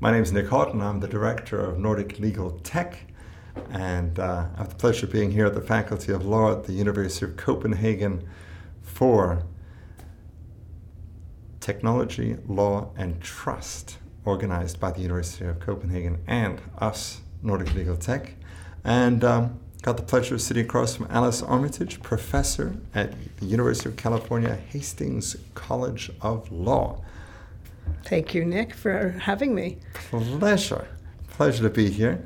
My name is Nick Houghton. I'm the director of Nordic Legal Tech, and uh, I have the pleasure of being here at the Faculty of Law at the University of Copenhagen for Technology, Law, and Trust, organized by the University of Copenhagen and us, Nordic Legal Tech. And um, got the pleasure of sitting across from Alice Armitage, professor at the University of California, Hastings College of Law. Thank you, Nick, for having me. Pleasure. Pleasure to be here.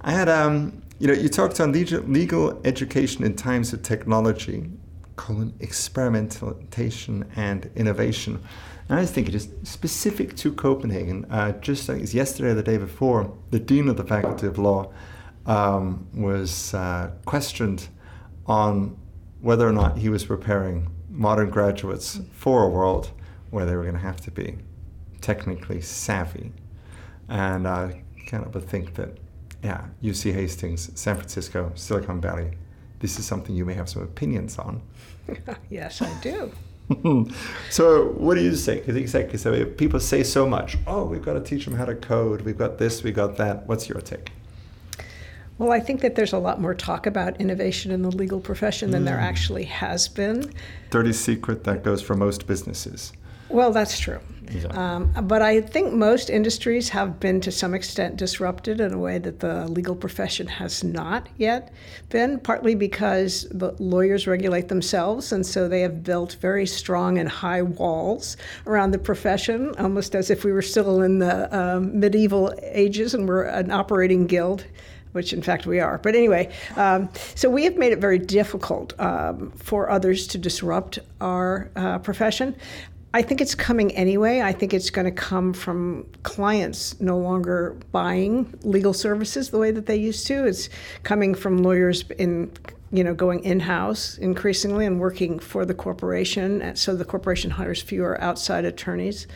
I had, um, you know, you talked on legal education in times of technology, colon, experimentation and innovation. And I was thinking, just specific to Copenhagen, uh, just I think yesterday or the day before, the Dean of the Faculty of Law um, was uh, questioned on whether or not he was preparing modern graduates for a world where they were going to have to be technically savvy. And I cannot but think that, yeah, UC Hastings, San Francisco, Silicon Valley, this is something you may have some opinions on. yes, I do. so, what do you say? Exactly. So, people say so much. Oh, we've got to teach them how to code. We've got this. We got that. What's your take? Well, I think that there's a lot more talk about innovation in the legal profession than mm. there actually has been. Dirty secret that goes for most businesses. Well, that's true. Um, but I think most industries have been to some extent disrupted in a way that the legal profession has not yet been, partly because the lawyers regulate themselves, and so they have built very strong and high walls around the profession, almost as if we were still in the um, medieval ages and we're an operating guild which in fact we are. But anyway, um, so we have made it very difficult um, for others to disrupt our uh, profession. I think it's coming anyway. I think it's going to come from clients no longer buying legal services the way that they used to. It's coming from lawyers in you know going in-house increasingly and working for the corporation so the corporation hires fewer outside attorneys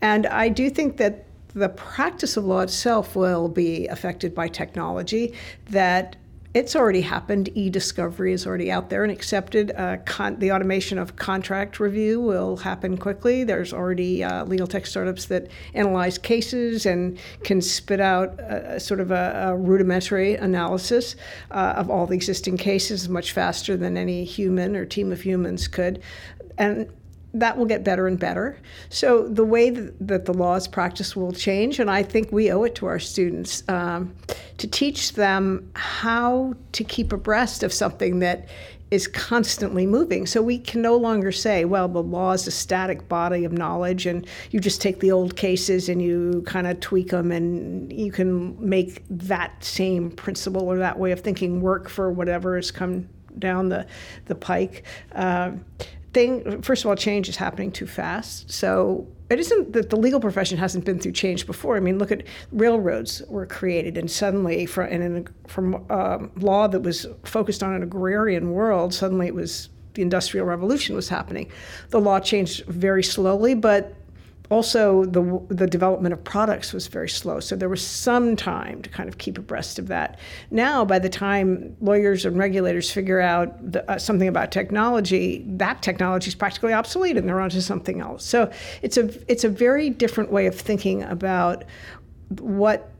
and i do think that the practice of law itself will be affected by technology that it's already happened. E-discovery is already out there and accepted. Uh, con- the automation of contract review will happen quickly. There's already uh, legal tech startups that analyze cases and can spit out a, a sort of a, a, rudimentary analysis uh, of all the existing cases much faster than any human or team of humans could. And that will get better and better. So the way that the law is practiced will change, and I think we owe it to our students um, to teach them how to keep abreast of something that is constantly moving. So we can no longer say, well, the law is a static body of knowledge, and you just take the old cases and you kind of tweak them, and you can make that same principle or that way of thinking work for whatever has come down the the pike. Uh, thing first of all change is happening too fast. So it isn't that the legal profession hasn't been through change before. I mean look at railroads were created and suddenly from, and from um, law that was focused on an agrarian world suddenly it was the industrial revolution was happening. The law changed very slowly but also the the development of products was very slow so there was some time to kind of keep abreast of that. Now by the time lawyers and regulators figure out the, uh, something about technology that technology is practically obsolete and they're onto something else. So it's a it's a very different way of thinking about what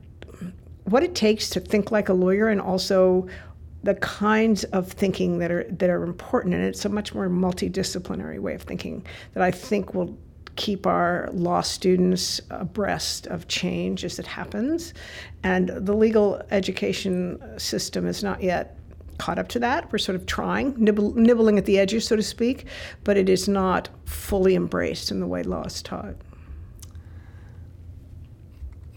what it takes to think like a lawyer and also the kinds of thinking that are that are important. And it's a much more multidisciplinary way of thinking that I think will keep our law students abreast of change as it happens. And the legal education system is not yet caught up to that. We're sort of trying, nibble, nibbling at the edges, so to speak, but it is not fully embraced in the way law is taught.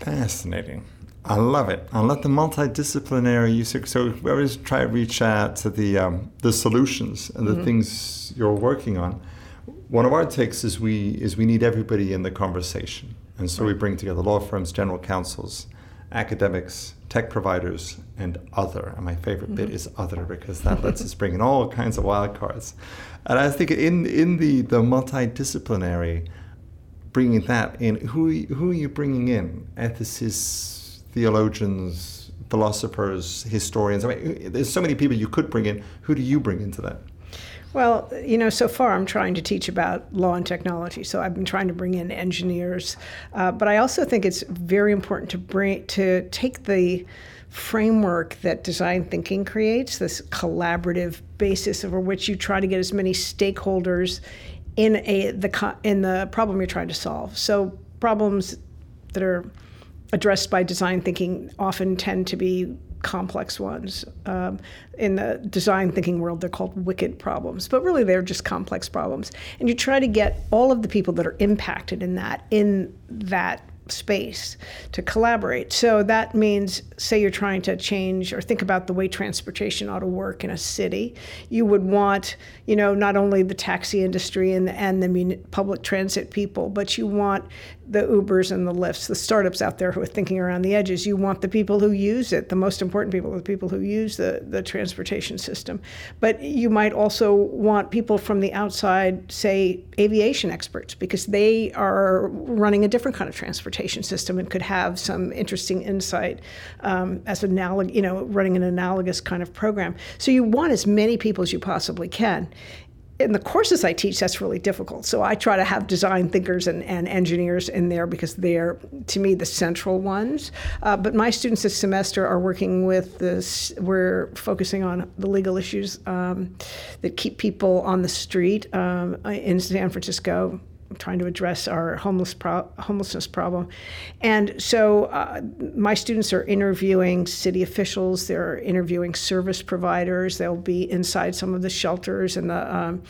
Fascinating. I love it. I love the multidisciplinary use. So we always try to reach out to the um, the solutions and the mm-hmm. things you're working on one of our takes is we is we need everybody in the conversation, and so we bring together law firms, general counsels, academics, tech providers, and other. And my favorite mm-hmm. bit is other because that lets us bring in all kinds of wild cards. And I think in in the the multidisciplinary, bringing that in, who who are you bringing in? Ethicists, theologians, philosophers, historians. I mean, there's so many people you could bring in. Who do you bring into that? Well, you know, so far I'm trying to teach about law and technology. So I've been trying to bring in engineers, uh, but I also think it's very important to bring to take the framework that design thinking creates, this collaborative basis over which you try to get as many stakeholders in a the in the problem you're trying to solve. So problems that are addressed by design thinking often tend to be complex ones. Um, in the design thinking world, they're called wicked problems, but really they're just complex problems. And you try to get all of the people that are impacted in that in that space to collaborate. So that means, say, you're trying to change or think about the way transportation ought to work in a city. You would want, you know, not only the taxi industry and the, and the public transit people, but you want the Ubers and the Lyfts, the startups out there who are thinking around the edges. You want the people who use it. The most important people the people who use the, the transportation system. But you might also want people from the outside, say, aviation experts, because they are running a different kind of transportation system and could have some interesting insight um, as analog, you know, running an analogous kind of program. So you want as many people as you possibly can in the courses I teach, that's really difficult. So I try to have design thinkers and, and engineers in there because they're, to me, the central ones. Uh, but my students this semester are working with this, we're focusing on the legal issues um, that keep people on the street um, in San Francisco trying to address our homeless pro- homelessness problem. And so uh, my students are interviewing city officials, they're interviewing service providers, they'll be inside some of the shelters and the um,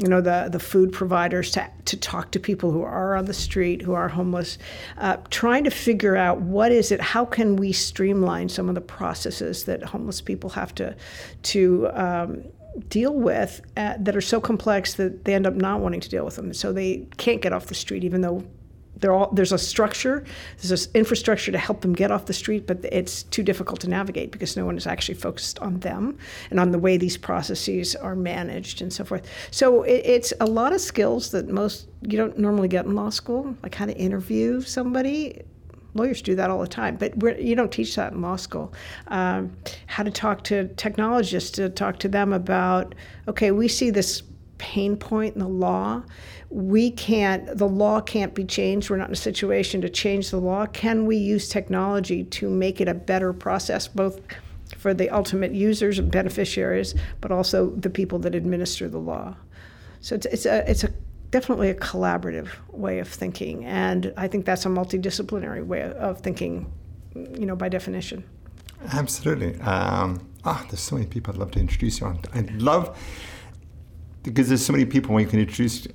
you know the the food providers to to talk to people who are on the street who are homeless, uh, trying to figure out what is it, how can we streamline some of the processes that homeless people have to to um, deal with uh, that are so complex that they end up not wanting to deal with them. So they can't get off the street, even though all, there's a structure, there's this infrastructure to help them get off the street, but it's too difficult to navigate because no one is actually focused on them and on the way these processes are managed and so forth. So it, it's a lot of skills that most you don't normally get in law school, like how to interview somebody lawyers do that all the time, but you don't teach that in law school. Um, how to talk to technologists to talk to them about, okay, we see this pain point in the law. We can't, the law can't be changed. We're not in a situation to change the law. Can we use technology to make it a better process, both for the ultimate users and beneficiaries, but also the people that administer the law? So it's, it's a, it's a definitely a collaborative way of thinking, and I think that's a multidisciplinary way of thinking, you know, by definition. Absolutely. Um, ah, there's so many people I'd love to introduce you on. I'd love because there's so many people you can introduce.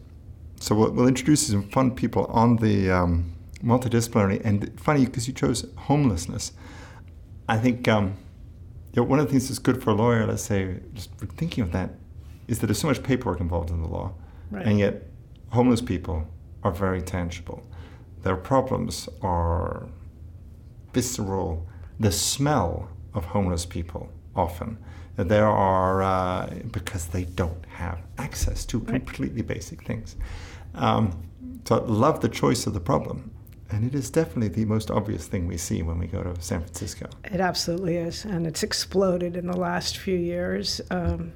So we'll, we'll introduce some fun people on the um, multidisciplinary and funny because you chose homelessness. I think um, you know, one of the things that's good for a lawyer, let's say, just thinking of that, is that there's so much paperwork involved in the law, right. and yet homeless people are very tangible. Their problems are visceral. The smell of homeless people often. There are, uh, because they don't have access to completely basic things. Um, so I love the choice of the problem. And it is definitely the most obvious thing we see when we go to San Francisco. It absolutely is. And it's exploded in the last few years. Um,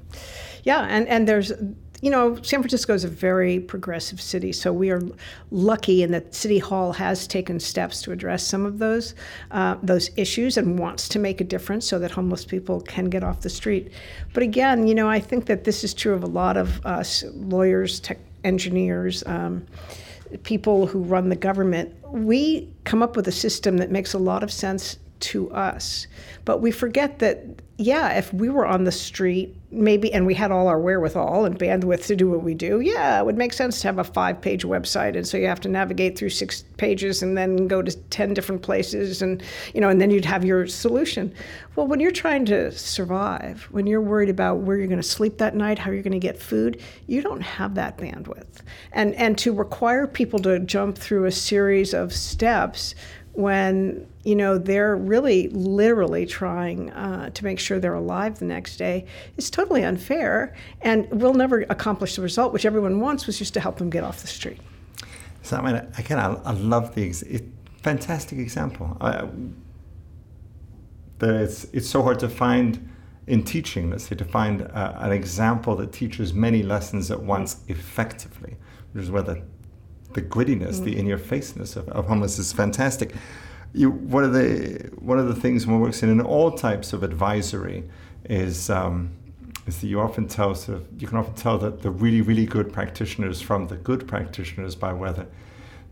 yeah, and, and there's you know, San Francisco is a very progressive city, so we are lucky in that City Hall has taken steps to address some of those uh, those issues and wants to make a difference so that homeless people can get off the street. But again, you know, I think that this is true of a lot of us lawyers, tech engineers. Um, people who run the government, we come up with a system that makes a lot of sense to us. But we forget that, yeah, if we were on the street maybe and we had all our wherewithal and bandwidth to do what we do yeah it would make sense to have a five page website. And so you have to navigate through six pages and then go to 10 different places and you know and then you'd have your solution. Well when you're trying to survive when you're worried about where you're going to sleep that night how you're going to get food you don't have that bandwidth. And and to require people to jump through a series of steps when you know they're really literally trying uh, to make sure they're alive the next day is totally unfair and we'll never accomplish the result which everyone wants was just to help them get off the street so i mean again i, I love the it, fantastic example I, it's, it's so hard to find in teaching, let's say, to find uh, an example that teaches many lessons at once effectively, which is where the, the grittiness, mm. the in-your-faceness of, of homelessness is fantastic. You, one of the one of the things one works in in all types of advisory is um, is that you often tell sort of you can often tell that the really really good practitioners from the good practitioners by whether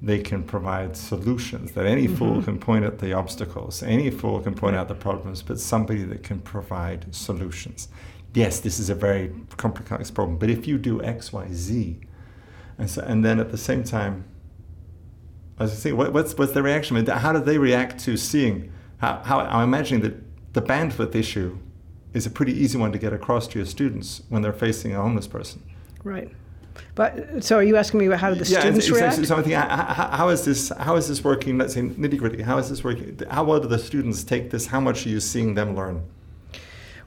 they can provide solutions that any mm-hmm. fool can point at the obstacles any fool can point out the problems but somebody that can provide solutions yes this is a very complex problem but if you do x y z and so and then at the same time as I say what, what's what's the reaction how do they react to seeing how, how I'm imagining that the bandwidth issue is a pretty easy one to get across to your students when they're facing a homeless person. Right. But so are you asking me about how do the yeah, students react? So, so I think, how, how is this? How is this working? Let's say nitty gritty. How is this working? How well do the students take this? How much are you seeing them learn?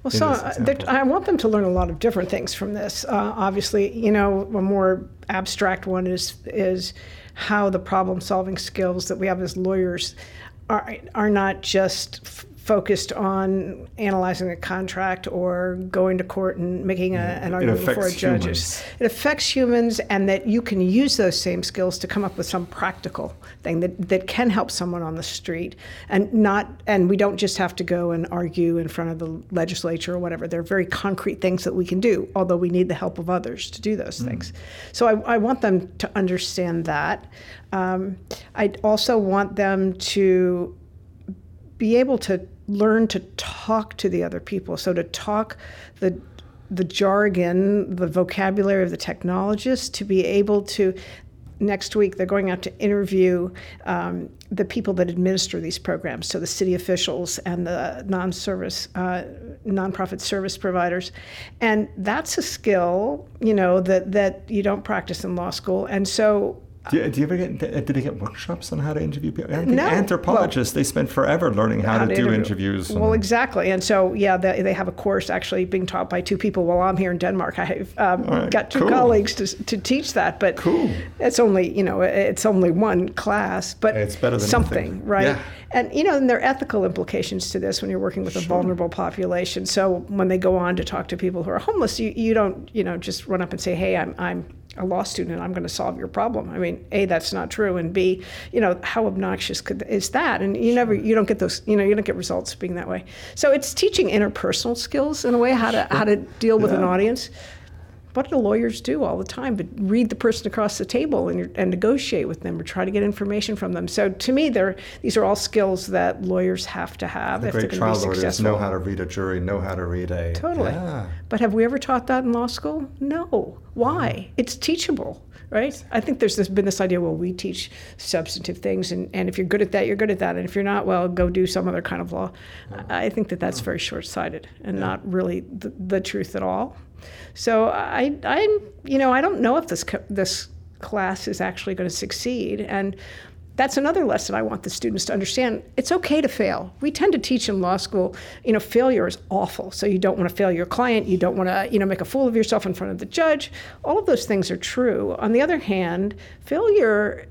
Well, so uh, I want them to learn a lot of different things from this. Uh, obviously, you know, a more abstract one is is how the problem solving skills that we have as lawyers are are not just focused on analyzing a contract or going to court and making a, an argument before judges. It affects humans, and that you can use those same skills to come up with some practical thing that, that can help someone on the street, and not and we don't just have to go and argue in front of the legislature or whatever. There are very concrete things that we can do, although we need the help of others to do those mm. things. So I, I, want them to understand that. Um, I also want them to be able to learn to talk to the other people. So to talk the the jargon, the vocabulary of the technologists, to be able to. Next week, they're going out to interview um, the people that administer these programs, so the city officials and the non-service, uh, nonprofit service providers, and that's a skill, you know, that that you don't practice in law school. And so do you, do you, ever get? Did they get workshops on how to interview people? No. Anthropologists well, they spend forever learning how, how to, to, do interviews. Well, exactly, and so yeah, they, they have a course actually being taught by two people. While I'm here in Denmark, I've um, right, got two cool. colleagues to, to teach that, but cool. it's only you know it's only one class, but it's better than something, nothing. right? Yeah. And you know, and there are ethical implications to this when you're working with a vulnerable population. So when they go on to talk to people who are homeless, you, you don't you know just run up and say, hey, I'm I'm a law student and I'm going to solve your problem. I mean, A, that's not true. And B, you know, how obnoxious could, is that? And you never, you don't get those, you know, you don't get results being that way. So it's teaching interpersonal skills in a way, how to, how to deal with yeah. an audience what do lawyers do all the time but read the person across the table and, and negotiate with them or try to get information from them so to me these are all skills that lawyers have to have the if great they're trial be lawyers know how to read a jury know how to read a totally yeah. but have we ever taught that in law school no why mm-hmm. it's teachable right? I think there's this, been this idea, well, we teach substantive things, and, and if you're good at that, you're good at that. And if you're not, well, go do some other kind of law. Mm-hmm. I think that that's mm-hmm. very short sighted and yeah. not really the, the truth at all. So I, I, you know, I don't know if this this class is actually going to succeed, and that's another lesson I want the students to understand. It's okay to fail. We tend to teach in law school, you know, failure is awful. So you don't want to fail your client. You don't want to, you know, make a fool of yourself in front of the judge. All of those things are true. On the other hand, failure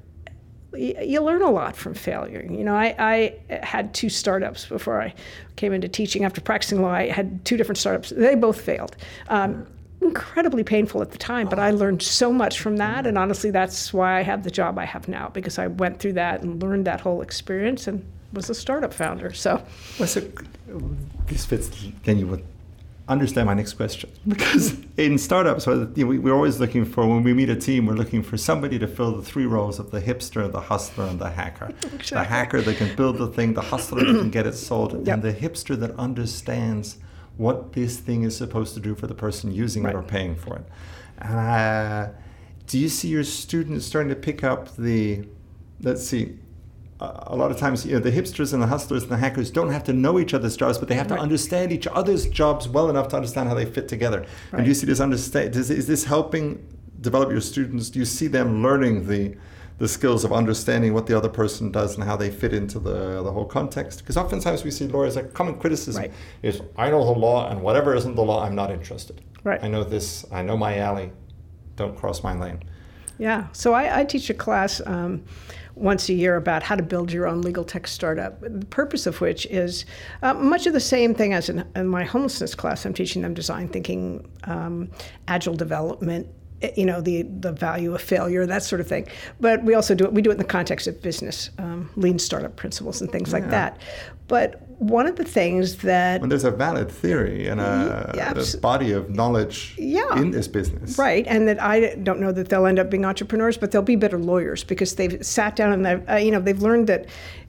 you learn a lot from failure. You know, I, I, had two startups before I came into teaching. After practicing law, I had two different startups. They both failed. Um, incredibly painful at the time, but I learned so much from that. And honestly, that's why I have the job I have now because I went through that and learned that whole experience and was a startup founder. So, well, so this fits then you understand my next question because in startups we're always looking for when we meet a team we're looking for somebody to fill the three roles of the hipster the hustler and the hacker the hacker that can build the thing the hustler that can get it sold yep. and the hipster that understands what this thing is supposed to do for the person using right. it or paying for it. Uh, do you see your students starting to pick up the, let's see, a lot of times, you know, the hipsters and the hustlers and the hackers don't have to know each other's jobs, but they have to understand each other's jobs well enough to understand how they fit together. Right. And do you see this understand? Does, is this helping develop your students? Do you see them learning the the skills of understanding what the other person does and how they fit into the, the whole context. Because oftentimes we see lawyers, like common criticism right. is, I know the law and whatever isn't the law, I'm not interested. Right. I know this, I know my alley, don't cross my lane. Yeah. So I, I teach a class um, once a year about how to build your own legal tech startup. The purpose of which is uh, much of the same thing as in, in, my homelessness class. I'm teaching them design thinking, um, agile development, you know the the value of failure that sort of thing but we also do it we do it in the context of business um, lean startup principles and things yeah. like that but one of the things that when there's a valid theory and a, yeah, a body of knowledge yeah, in this business right and that i don't know that they'll end up being entrepreneurs but they'll be better lawyers because they've sat down and they've uh, you know they've learned that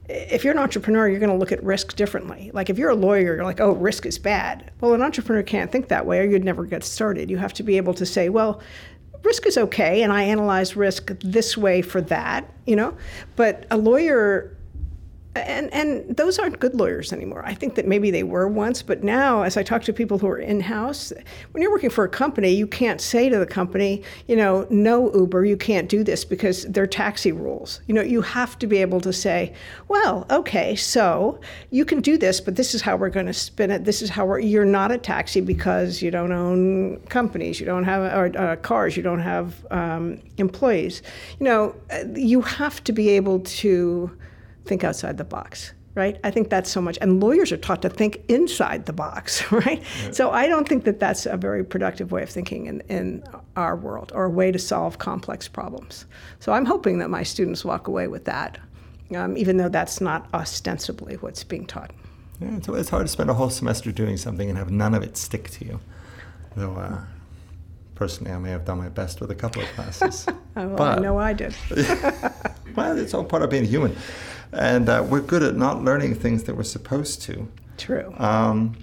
if you're an entrepreneur, you're going to look at risk differently. Like if you're a lawyer, you're like, oh, risk is bad. Well, an entrepreneur can't think that way, or you'd never get started. You have to be able to say, well, risk is okay, and I analyze risk this way for that, you know. But a lawyer and and those aren't good lawyers anymore. I think that maybe they were once, but now, as I talk to people who are in house, when you're working for a company, you can't say to the company, you know, no Uber, you can't do this because they're taxi rules. You know, you have to be able to say, well, okay, so you can do this, but this is how we're going to spin it. This is how we're. You're not a taxi because you don't own companies, you don't have or, uh, cars, you don't have um, employees. You know, you have to be able to think outside the box right? I think that's so much. And lawyers are taught to think inside the box, right? Yeah. So I don't think that that's a very productive way of thinking in, in our world or a way to solve complex problems. So I'm hoping that my students walk away with that, um, even though that's not ostensibly what's being taught. Yeah, it's, it's hard to spend a whole semester doing something and have none of it stick to you. Though, uh, personally, I may have done my best with a couple of classes. well, but, I know I did. well, it's all part of being human and uh, we're good at not learning things that we're supposed to. True. Um,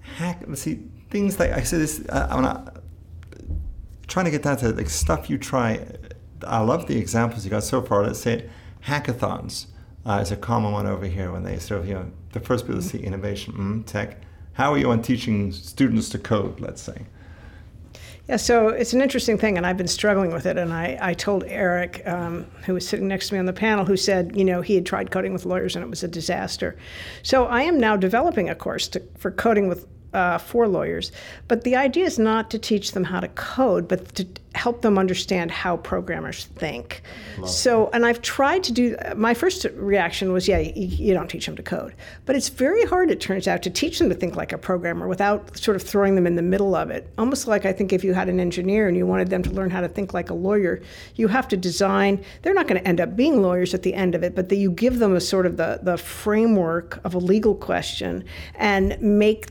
hack. Let's see things like I said. This. Uh, I'm not trying to get down to like stuff you try. I love the examples you got so far. Let's say hackathons uh, is a common one over here when they sort of you know the first people to see innovation, mm, tech. How are you on teaching students to code? Let's say. Yeah, so it's an interesting thing, and I've been struggling with it. And I, I told Eric, um, who was sitting next to me on the panel, who said, you know, he had tried coding with lawyers and it was a disaster. So I am now developing a course to, for coding with uh, for lawyers. But the idea is not to teach them how to code, but to help them understand how programmers think. Love so, and I've tried to do. My first reaction was, yeah, you, you, don't teach them to code, but it's very hard. It turns out to teach them to think like a programmer without sort of throwing them in the middle of it. Almost like I think if you had an engineer and you wanted them to learn how to think like a lawyer, you have to design. They're not going to end up being lawyers at the end of it, but that you give them a sort of the the framework of a legal question and make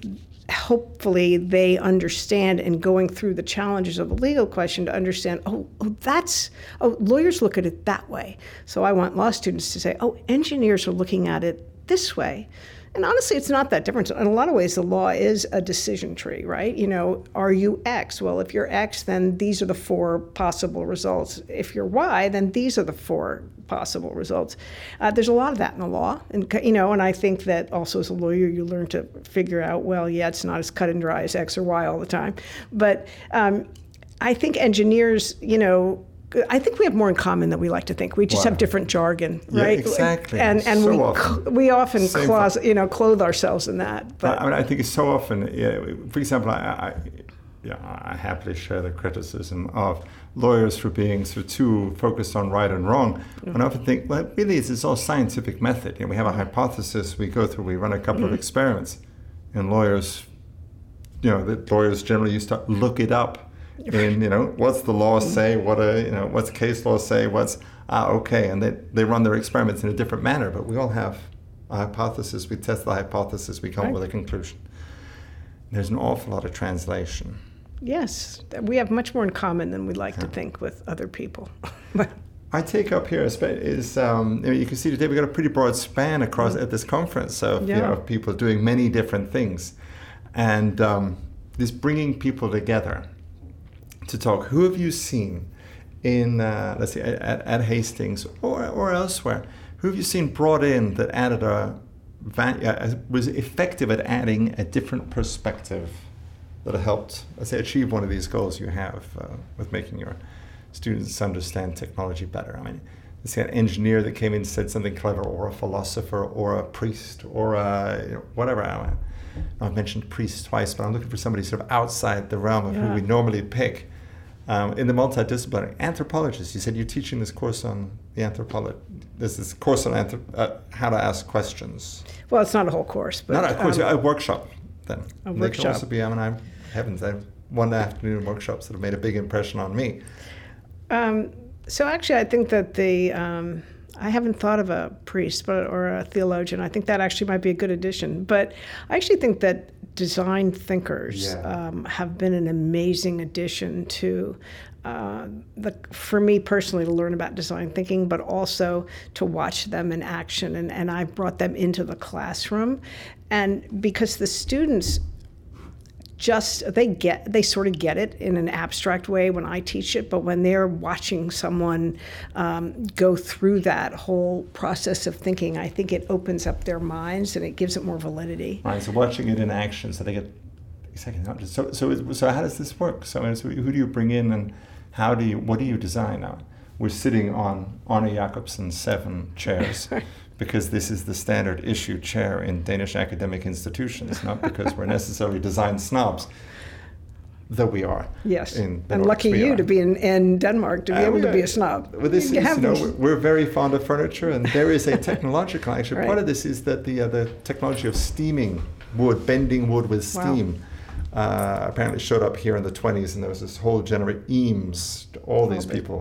hopefully they understand and going through the challenges of a legal question to understand oh, oh, that's oh lawyers look at it that way. So i want law students to say oh engineers are looking at it this way and honestly, it's not that different. In a lot of ways, the law is a decision tree, right? You know, are you X? Well, if you're X, then these are the four possible results. If you're Y, then these are the four possible results. Uh, there's a lot of that in the law, and you know, and I think that also as a lawyer, you learn to figure out. Well, yeah, it's not as cut and dry as X or Y all the time, but um, I think engineers, you know, I think we have more in common than we like to think. We just wow. have different jargon, right? Yeah, exactly. And and so we often. we often close, you know clothe ourselves in that. But I, mean, I think it's so often. Yeah, for example, I, I, yeah, I happily share the criticism of lawyers for being sort of too focused on right and wrong. Mm-hmm. And I often think, well, really, it's, it's all scientific method. You know, we have a hypothesis we go through, we run a couple mm-hmm. of experiments, and lawyers, you know, the lawyers generally used to look it up and you know what's the law say? What a you know what's case law say? What's ah okay. And they, they run their experiments in a different manner but we all have a hypothesis. We test the hypothesis. We come right. up with a conclusion. There's an awful lot of translation. Yes. We have much more in common than we like yeah. to think with other people. I take up here is um, you can see today we've got a pretty broad span across mm. at this conference so yeah. you know people doing many different things. And um, this bringing people together to talk. Who have you seen in, uh, let's say, at, at, Hastings or, or elsewhere? Who have you seen brought in that added a uh, was effective at adding a different perspective that helped, let's say, achieve one of these goals you have uh, with making your students understand technology better? I mean, let's say an engineer that came in and said something clever, or a philosopher, or a priest, or a, you know, whatever. I I've mentioned priest twice, but I'm looking for somebody sort of outside the realm of yeah. who we normally pick um, in the multidisciplinary anthropologist. You said you're teaching this course on the anthropology. There's this course on anthrop- uh, how to ask questions. Well, it's not a whole course, but Not a course, um, a workshop. Then a They can workshop. also be. I mean, I heavens, I've one afternoon workshops that have made a big impression on me. Um, so actually, I think that the um, I haven't thought of a priest but, or a theologian. I think that actually might be a good addition. But I actually think that design thinkers Yeah. um, have been an amazing addition to. Uh, the, for me personally, to learn about design thinking, but also to watch them in action. And, and I brought them into the classroom. And because the students just they get they sort of get it in an abstract way when I teach it, but when they're watching someone um, go through that whole process of thinking, I think it opens up their minds and it gives it more validity. Right. So watching it in action, so they get exactly. Not just, so so is- so how does this work? So, I mean, so who do you bring in, and how do you what do you design now? We're sitting on Arne Jacobsen's seven chairs. Because this is the standard issue chair in Danish academic institutions, not because we're necessarily design snobs, though we are. Yes, in and lucky you are. to be in, in Denmark to be Uh, able to be a snob. Well, this You is, you know, we're, we're very fond of furniture, and there is a technological. Actually, Right. part of this is that the uh, the technology of steaming wood, bending wood with Wow. steam, uh, apparently showed up here in the 20s, and there was this whole generation. Eames, all these people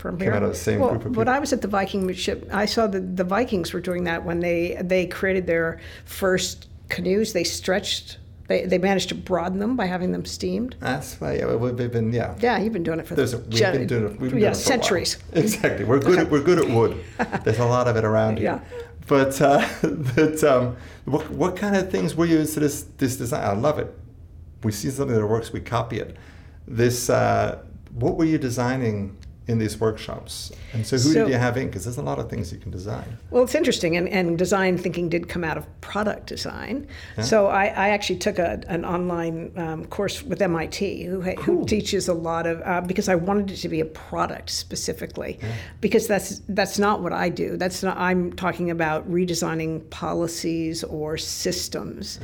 from came here. out of the same well, group of people. when. I was at the Viking ship, I saw that the Vikings were doing that when they they created their first canoes. They stretched. They, they managed to broaden them by having them steamed. That's why yeah, we've we've been yeah. Yeah, you've been doing it for There's a, we've gen- been doing it. We've been yeah, doing it for centuries. Exactly. We're good. At, we're good at wood. There's a lot of it around here. Yeah. But uh, but um, what what kind of things were you into this this design? I love it. We see something that works, we copy it. This uh, what were you designing in these workshops? And so who So- did you have in? Because there's a lot of things you can design. Well, it's interesting, and, and design thinking did come out of product design. So I, I actually took a, an online um, course with MIT, who, ha- who teaches a lot of uh, because I wanted it to be a product specifically, because that's that's not what I do. That's not I'm talking about redesigning policies or systems,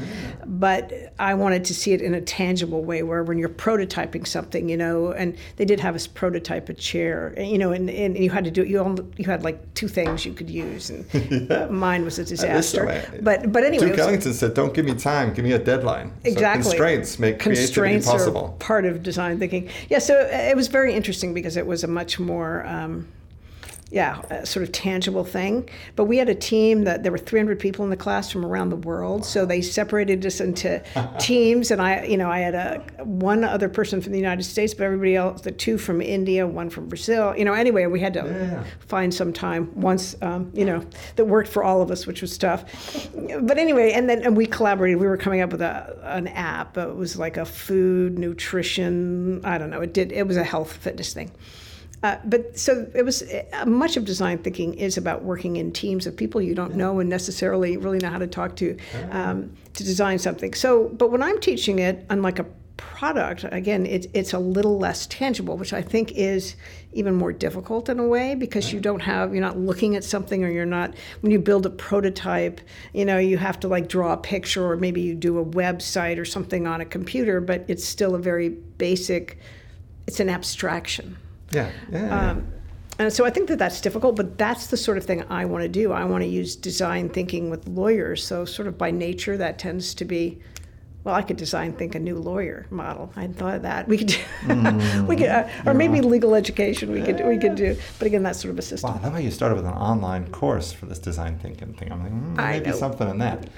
but I wanted to see it in a tangible way, where when you're prototyping something, you know, and they did have us prototype a chair, you know, and, and you had to do it. You only, you had like two things you could use, and uh, mine was a disaster. Listen, But but anyway, Duke Ellington said, "Don't give me time, give me a deadline." So Exactly. constraints make constraints possible. are part of design thinking. Yeah, so uh, it was very interesting because it was a much more, um, yeah, a sort of tangible thing. But we had a team that there were 300 people in the class from around the world, so they separated us into teams. And I, you know, I had a one other person from the United States, but everybody else, the two from India, one from Brazil. You know, anyway, we had to Yeah. find some time once, um, you know, that worked for all of us, which was tough. But anyway, and then and we collaborated. We were coming up with a, an app. It was like a food nutrition. I don't know. It did. It was a health fitness thing. Uh, but so it was uh, much of design thinking is about working in teams of people you don't know and necessarily really know how to talk to um, to design something. So, but when I'm teaching it, unlike a product, again, it, it's a little less tangible, which I think is even more difficult in a way because you don't have, you're not looking at something or you're not, when you build a prototype, you know, you have to like draw a picture or maybe you do a website or something on a computer, but it's still a very basic, it's an abstraction. Yeah, yeah. Um, and so I think that that's difficult, but that's the sort of thing I want to do. I want to use design thinking with lawyers. So, sort of by nature, that tends to be, well, I could design think a new lawyer model. I hadn't thought of that. We could, do, we could, uh, or maybe legal education. We could, we could do. But again, that's sort of a system. Wow, I love how you started with an online course for this design thinking thing. I'm like, mm, maybe something in that.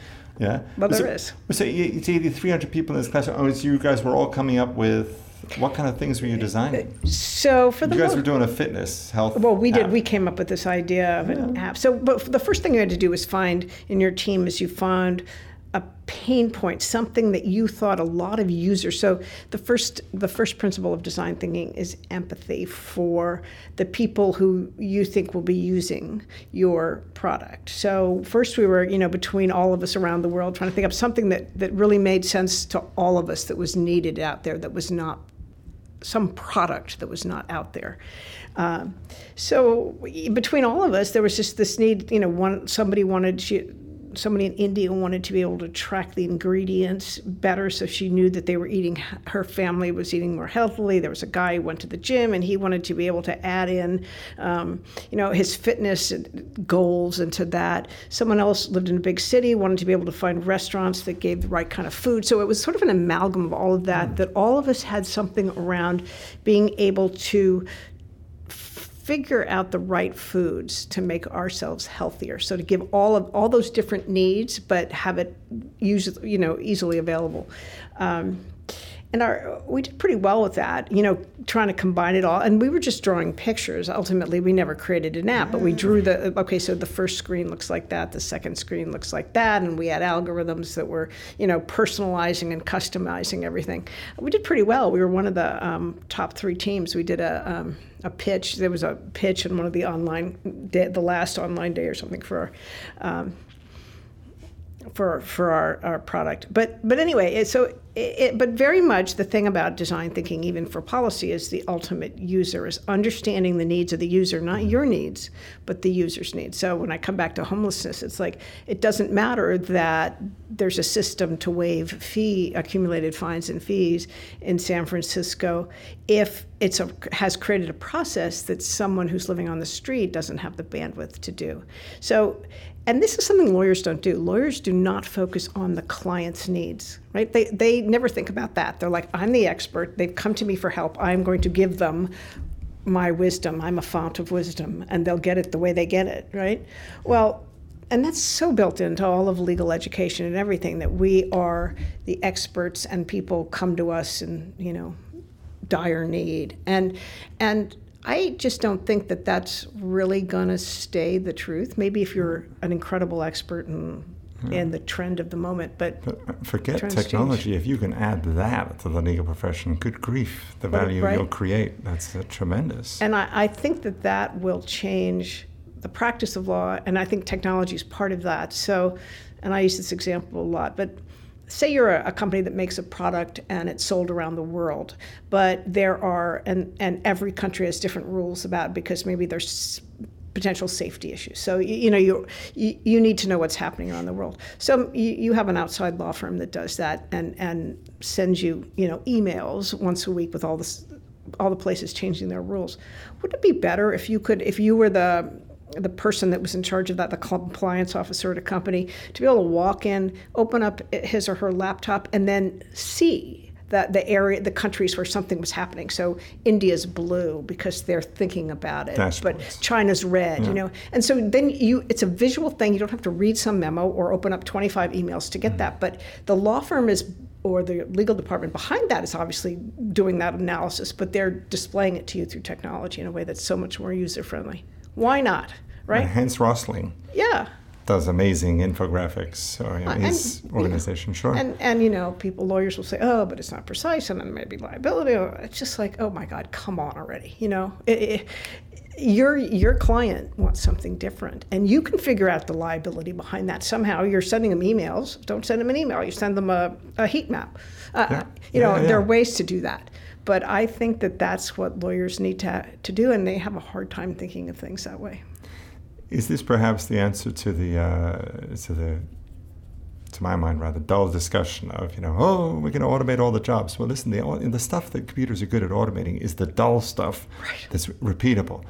Yeah. Well, there so, is. So you, you see the 300 people in this class. Oh, you guys were all coming up with what kind of things were you designing? So for the You guys most- were doing a fitness health. Well, we did. We came up with this idea of an app. So, but the first thing you had to do was find in your team is you found a pain point, something that you thought a lot of users. So, the first the first principle of design thinking is empathy for the people who you think will be using your product. So, first we were, you know, between all of us around the world trying to think of something that that really made sense to all of us that was needed out there that was not some product that was not out there. Um, so between all of us, there was just this need. You know, one somebody wanted she, somebody in India wanted to be able to track the ingredients better so she knew that they were eating, her family was eating more healthily. There was a guy who went to the gym and he wanted to be able to add in, um, you know, his fitness goals into that. Someone else lived in a big city, wanted to be able to find restaurants that gave the right kind of food. So it was sort of an amalgam of all of that, mm. that all of us had something around being able to figure out the right foods to make ourselves healthier. So to give all of all those different needs, but have it use you know easily available. Um, and our we did pretty well with that you know trying to combine it all. And we were just drawing pictures. Ultimately we never created an app but we drew the okay so the first screen looks like that the second screen looks like that and we had algorithms that were you know personalizing and customizing everything. We did pretty well. We were one of the um, top three teams. We did a um, a pitch. There was a pitch in one of the online day, the last online day or something for um, for for our, our product. But but anyway, so it, it, but very much the thing about design thinking, even for policy, is the ultimate user is understanding the needs of the user, not your needs, but the user's needs. So when I come back to homelessness, it's like it doesn't matter that there's a system to waive fee accumulated fines and fees in San Francisco if it's a, has created a process that someone who's living on the street doesn't have the bandwidth to do. So and this is something lawyers don't do. Lawyers do not focus on the client's needs, right? They, they never think about that. They're like, I'm the expert. They've come to me for help. I'm going to give them my wisdom. I'm a font of wisdom, and they'll get it the way they get it, right? Well, and that's so built into all of legal education and everything that we are the experts and people come to us in, you know, dire need. And, and I just don't think that that's really going to stay the truth. Maybe if you're an incredible expert in, yeah. in the trend of the moment, but, but uh, forget technology. Change. If you can add that to the legal profession, good grief, the value right. you'll create, that's uh, tremendous. And I, I think that that will change the practice of law, and I think technology is part of that. So, and I use this example a lot, but say you're a, a, company that makes a product and it's sold around the world, but there are and and every country has different rules about because maybe there's potential safety issues. So you, know you, you, need to know what's happening around the world. So um, you, you have an outside law firm that does that and and sends you you know emails once a week with all this all the places changing their rules. Would it be better if you could if you were the the person that was in charge of that, the compliance officer at a company, to be able to walk in, open up his or her laptop, and then see that the area, the countries where something was happening. So India's blue because they're thinking about it, but China's red, yeah. you know. And so then you, it's a visual thing. You don't have to read some memo or open up 25 emails to get mm-hmm. that. But the law firm is or the legal department behind that is obviously doing that analysis, but they're displaying it to you through technology in a way that's so much more user friendly. Why not? Right? Uh, Hans Rosling. Yeah. Does amazing infographics or you know, his and, organization, sure. And and you know, people lawyers will say, oh, but it's not precise, and then maybe liability. It's just like, oh my God, come on already. You know, it, it, your your client wants something different, and you can figure out the liability behind that somehow. You're sending them emails. Don't send them an email. You send them a, a heat map. Uh, yeah. You know, yeah, yeah. there are ways to do that. But I think that that's what lawyers need to to do, and they have a hard time thinking of things that way. Is this perhaps the answer to the uh, to the to my mind rather dull discussion of you know oh we're going to automate all the jobs? Well, listen, the the stuff that computers are good at automating is the dull stuff right. that's repeatable.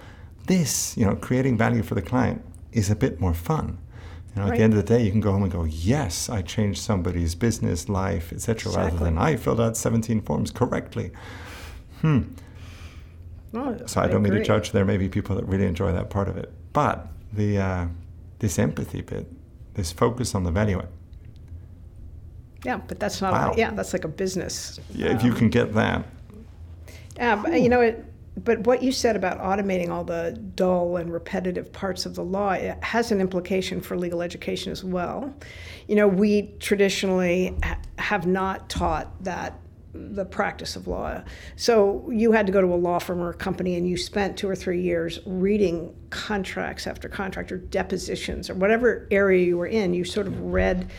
This you know creating value for the client is a bit more fun. You know, right. at the end of the day, you can go home and go, "Yes, I changed somebody's business, life, etc." Exactly. Rather than I filled out 17 forms correctly. Hmm. So I, I don't agree. mean to judge. There may be people that really enjoy that part of it, but the uh, this empathy bit, this focus on the value. Yeah, but that's not. Wow. A, yeah, that's like a business. Yeah, um, if you can get that. Yeah, but, you know it. But what you said about automating all the dull and repetitive parts of the law it has an implication for legal education as well. You know, we traditionally ha- have not taught that the practice of law. So you had to go to a law firm or a company and you spent two or three years reading contracts after contract or depositions or whatever area you were in. You sort of read.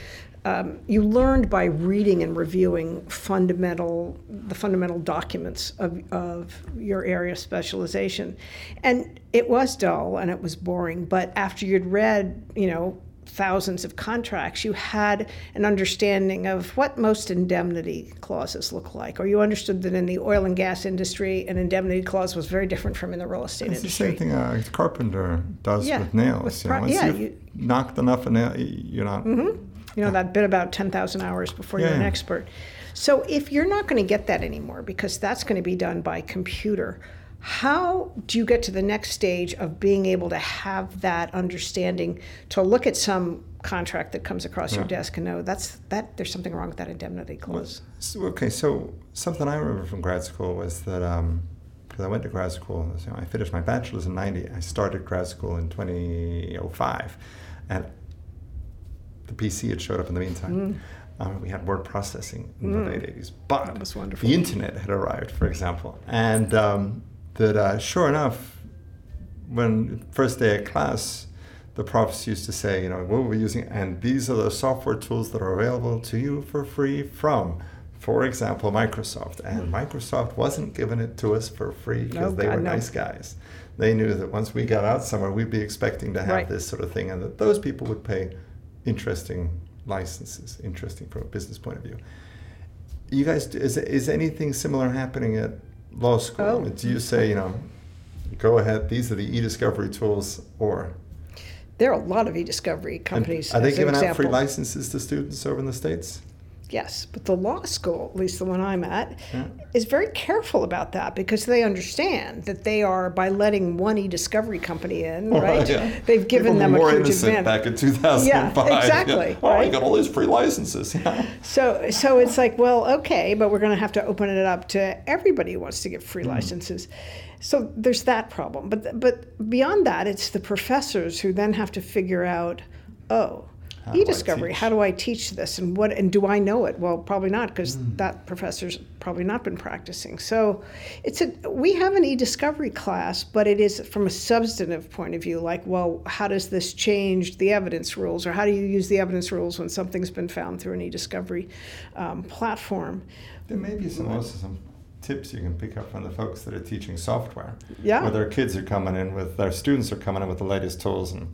Um, you learned by reading and reviewing fundamental the fundamental documents of, of your area of specialization and it was dull and it was boring but after you'd read you know thousands of contracts, you had an understanding of what most indemnity clauses look like, or you understood that in the oil and gas industry, an indemnity clause was very different from in the real estate It's industry. the same thing a carpenter does Yeah, with nails. with you know, once yeah, you've you- knocked enough a nail, you're not. Mm-hmm. You know, that bit about 10,000 hours before you're an expert. So if you're not going to get that anymore, because that's going to be done by computer, how do you get to the next stage of being able to have that understanding to look at some contract that comes across your desk and know that's that there's something wrong with that indemnity clause? So, okay, so something I remember from grad school was that because I went to grad school, so I finished my bachelor's in '90. I started grad school in 2005, and the PC had showed up in the meantime. Um, we had word processing in the late 80s, but That was wonderful. the internet had arrived, for example, and um, that uh, sure enough, when first day of class, the profs used to say, you know, what we're using, and these are the software tools that are available to you for free from, for example, Microsoft. And Microsoft wasn't giving it to us for free because Oh, they God, were no. nice guys. They knew that once we got out somewhere, we'd be expecting to have Right. this sort of thing, and that those people would pay interesting licenses, interesting from a business point of view. You guys, is, is anything similar happening at law school? Oh. Do you say, you know, go ahead, these are the e-discovery tools, or There are a lot of e-discovery and companies. are they giving out free licenses to students over in the states? Yes, but the law school, at least the one I'm at, Yeah. is very careful about that because they understand that they are by letting one e-discovery company in, oh, right? Yeah. They've given People them were a huge innocent advantage. back in 2005. Yeah, exactly, Oh, right? you got all these free licenses. Yeah. So, so it's like, well, okay, but we're going to have to open it up to everybody who wants to get free mm. licenses. So there's that problem. But but beyond that, it's the professors who then have to figure out, oh, How e-discovery. How do I teach this, and what? And do I know it? Well, probably not, because Hmm. that professor's probably not been practicing. So, it's a we have an e-discovery class, but it is from a substantive point of view. Like, well, how does this change the evidence rules, or how do you use the evidence rules when something's been found through an e-discovery um, platform? There may be some also some tips you can pick up from the folks that are teaching software. Yeah. Where their kids are coming in with their students are coming in with the latest tools, and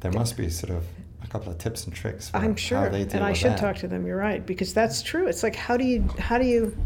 there must be sort of couple of tips and tricks. For I'm sure, and I should that. talk to them. You're right, because that's true. It's like, how do you how do you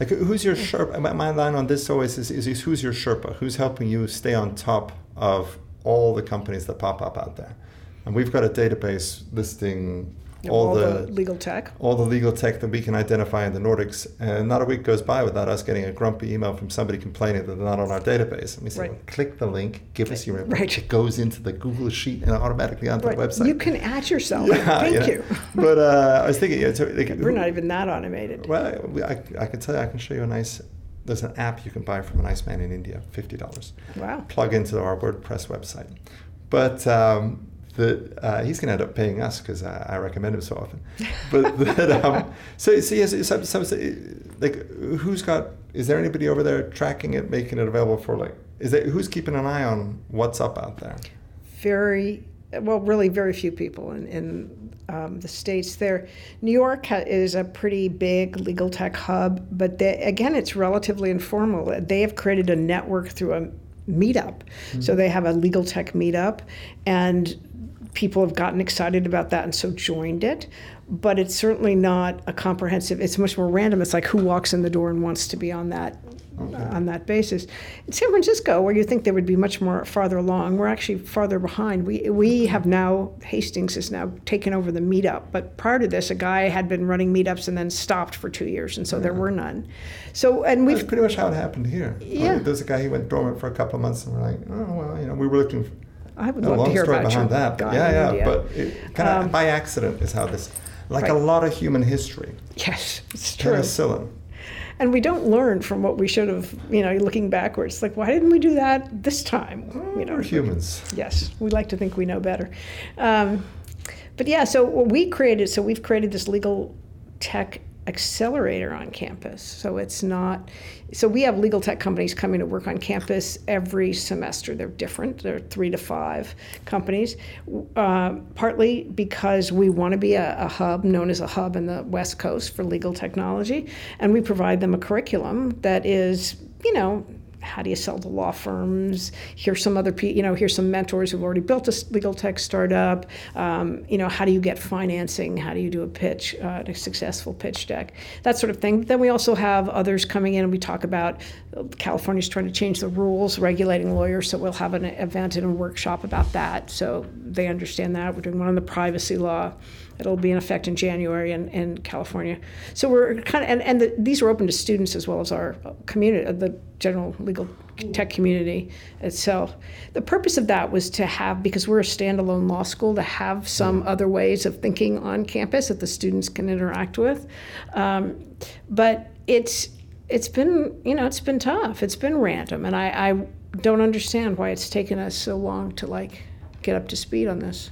Like, who's your Sherpa? My, my line on this always is, is, is who's your Sherpa? Who's helping you stay on top of all the companies that pop up out there? And we've got a database listing you know, all, all the, the legal tech? all the legal tech that we can identify in the Nordics. And not a week goes by without us getting a grumpy email from somebody complaining that they're not on our database. And we say, Right. well, click the link, give us your info. Right. It goes into the Google sheet and automatically onto Right. the website. You can add yourself. Yeah, Thank yeah. you. But uh, I was thinking, yeah, so, like, We're not even that automated. well, we- I, I can tell you, I can show you a nice. There's an app you can buy from a nice man in India, fifty dollars. Wow. Plug into our WordPress website, but um, the uh, he's going to end up paying us because I, I recommend him so often. But that, um, so so yes, some, some, like who's got? Is there anybody over there tracking it, making it available for like? Is there who's keeping an eye on what's up out there? Very, well, really very few people in, in um, the States there. New York ha- is a pretty big legal tech hub, but they, again, it's relatively informal. They have created a network through a meetup. So they have a legal tech meetup, and people have gotten excited about that and so joined it. But it's certainly not a comprehensive. It's much more random. It's like who walks in the door and wants to be on that on that basis. In San Francisco, where you think they would be much more farther along, we're actually farther behind. We we have now Hastings has now taken over the meetup, but prior to this, a guy had been running meetups and then stopped for two years, and so there were none. So and we've pretty much how it happened here. Yeah. There's a guy he went dormant for a couple of months, and we're like, oh well, you know, we were looking. For, I would a love long to hear story about behind your that. But yeah, yeah. But kind of Um, by accident is how this, like a lot of human history, yes, it's true. penicillin. And we don't learn from what we should have. You know, looking backwards, like why didn't we do that this time? You know, We're humans. Yes, we like to think we know better. Um, but yeah, so what we created, so we've created this legal tech accelerator on campus. So it's not, so we have legal tech companies coming to work on campus every semester. They're different, they're three to five companies, uh, partly because we want to be a, a hub, known as a hub in the West Coast for legal technology, and we provide them a curriculum that is, you know, how do you sell to law firms? Here's some other, you know, here's some mentors who've already built a legal tech startup. Um, you know, how do you get financing? How do you do a pitch, uh, a successful pitch deck? That sort of thing. Then we also have others coming in and we talk about California's trying to change the rules regulating lawyers, so we'll have an event and a workshop about that so they understand that. We're doing one on the privacy law. It'll be in effect in January in, in California. So we're kind of, and, and the, these are open to students as well as our community, the general legal tech community itself. The purpose of that was to have, because we're a standalone law school, to have some mm. other ways of thinking on campus that the students can interact with. Um, but it's, it's been, you know, it's been tough. It's been random. And I, I don't understand why it's taken us so long to like get up to speed on this.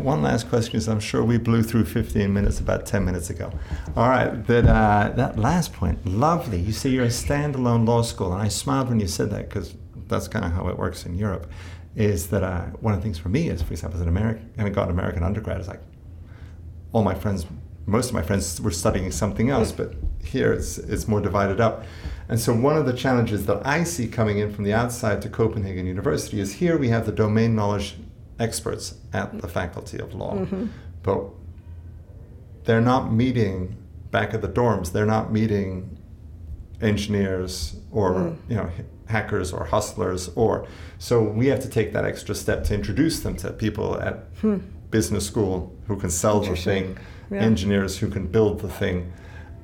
One last question because I'm sure we blew through 15 minutes about 10 minutes ago. All right, that uh, that last point, lovely. You say you're a standalone law school, and I smiled when you said that because that's kind of how it works in Europe. Is that uh, one of the things for me is, for example, as an American, having got an American undergrad, is like all my friends, most of my friends were studying something else, but here it's it's more divided up. And so one of the challenges that I see coming in from the outside to Copenhagen University is here we have the domain knowledge experts at the Faculty of Law, mm-hmm. but they're not meeting back at the dorms. They're not meeting engineers or mm. you know hackers or hustlers or so we have to take that extra step to introduce them to people at hmm. business school who can sell the thing yeah. engineers who can build the thing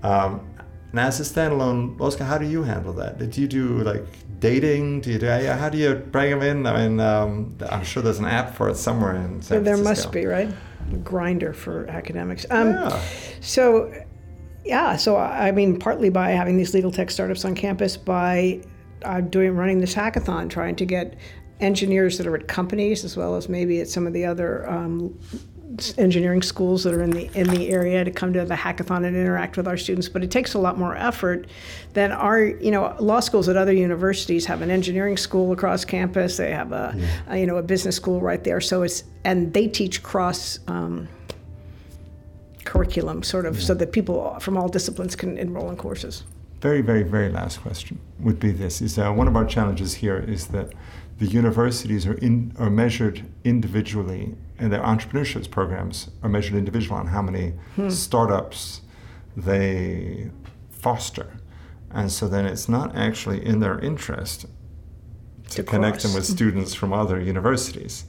um, and as a standalone Oscar, how do you handle that did you do like dating? Do you do, how do you bring them in? I mean, um, I'm sure there's an app for it somewhere in San There must be, right? Grindr for academics. Um, yeah. So, yeah. So I mean, partly by having these legal tech startups on campus, by uh, doing running this hackathon, trying to get engineers that are at companies as well as maybe at some of the other um, engineering schools that are in the in the area to come to the hackathon and interact with our students. But it takes a lot more effort than our you know law schools at other universities have an engineering school across campus. They have a, yeah. a you know a business school right there. So it's and they teach cross. Um, curriculum sort of yeah. so that people from all disciplines can enroll in courses very very very last question would be this is uh, one of our challenges here is that the universities are, in, are measured individually, and their entrepreneurship programs are measured individually on how many hmm. startups they foster. And so then it's not actually in their interest to, to connect them with students from other universities.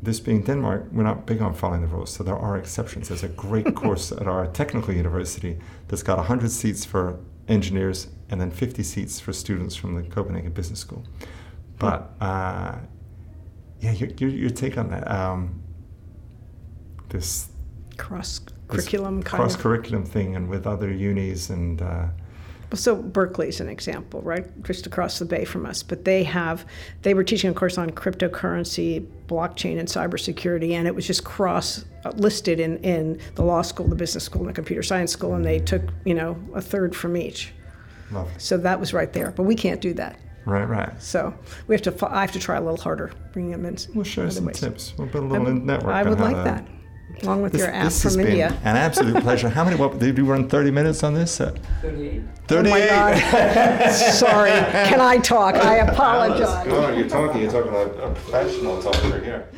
This being Denmark, we're not big on following the rules, so there are exceptions. There's a great course at our technical university that's got 100 seats for engineers and then 50 seats for students from the Copenhagen Business School. But uh, yeah, your, your, your, take on that, um, this cross curriculum cross curriculum thing, and with other unis and. Uh, so Berkeley's an example, right? Just across the bay from us, but they have they were teaching a course on cryptocurrency, blockchain, and cybersecurity, and it was just cross uh, listed in in the law school, the business school, and the computer science school, and they took you know a third from each. Lovely. So that was right there, but we can't do that. Right, right. So we have to. I have to try a little harder bringing them in. We'll share some ways. tips. We'll build a little would, network. I would like that. Along with this, your app from India. an absolute pleasure. How many? What did you run? Thirty minutes on this? Uh, Thirty-eight. Thirty-eight. Oh Sorry. Can I talk? I apologize. No, you're talking. You're talking like a professional talker here.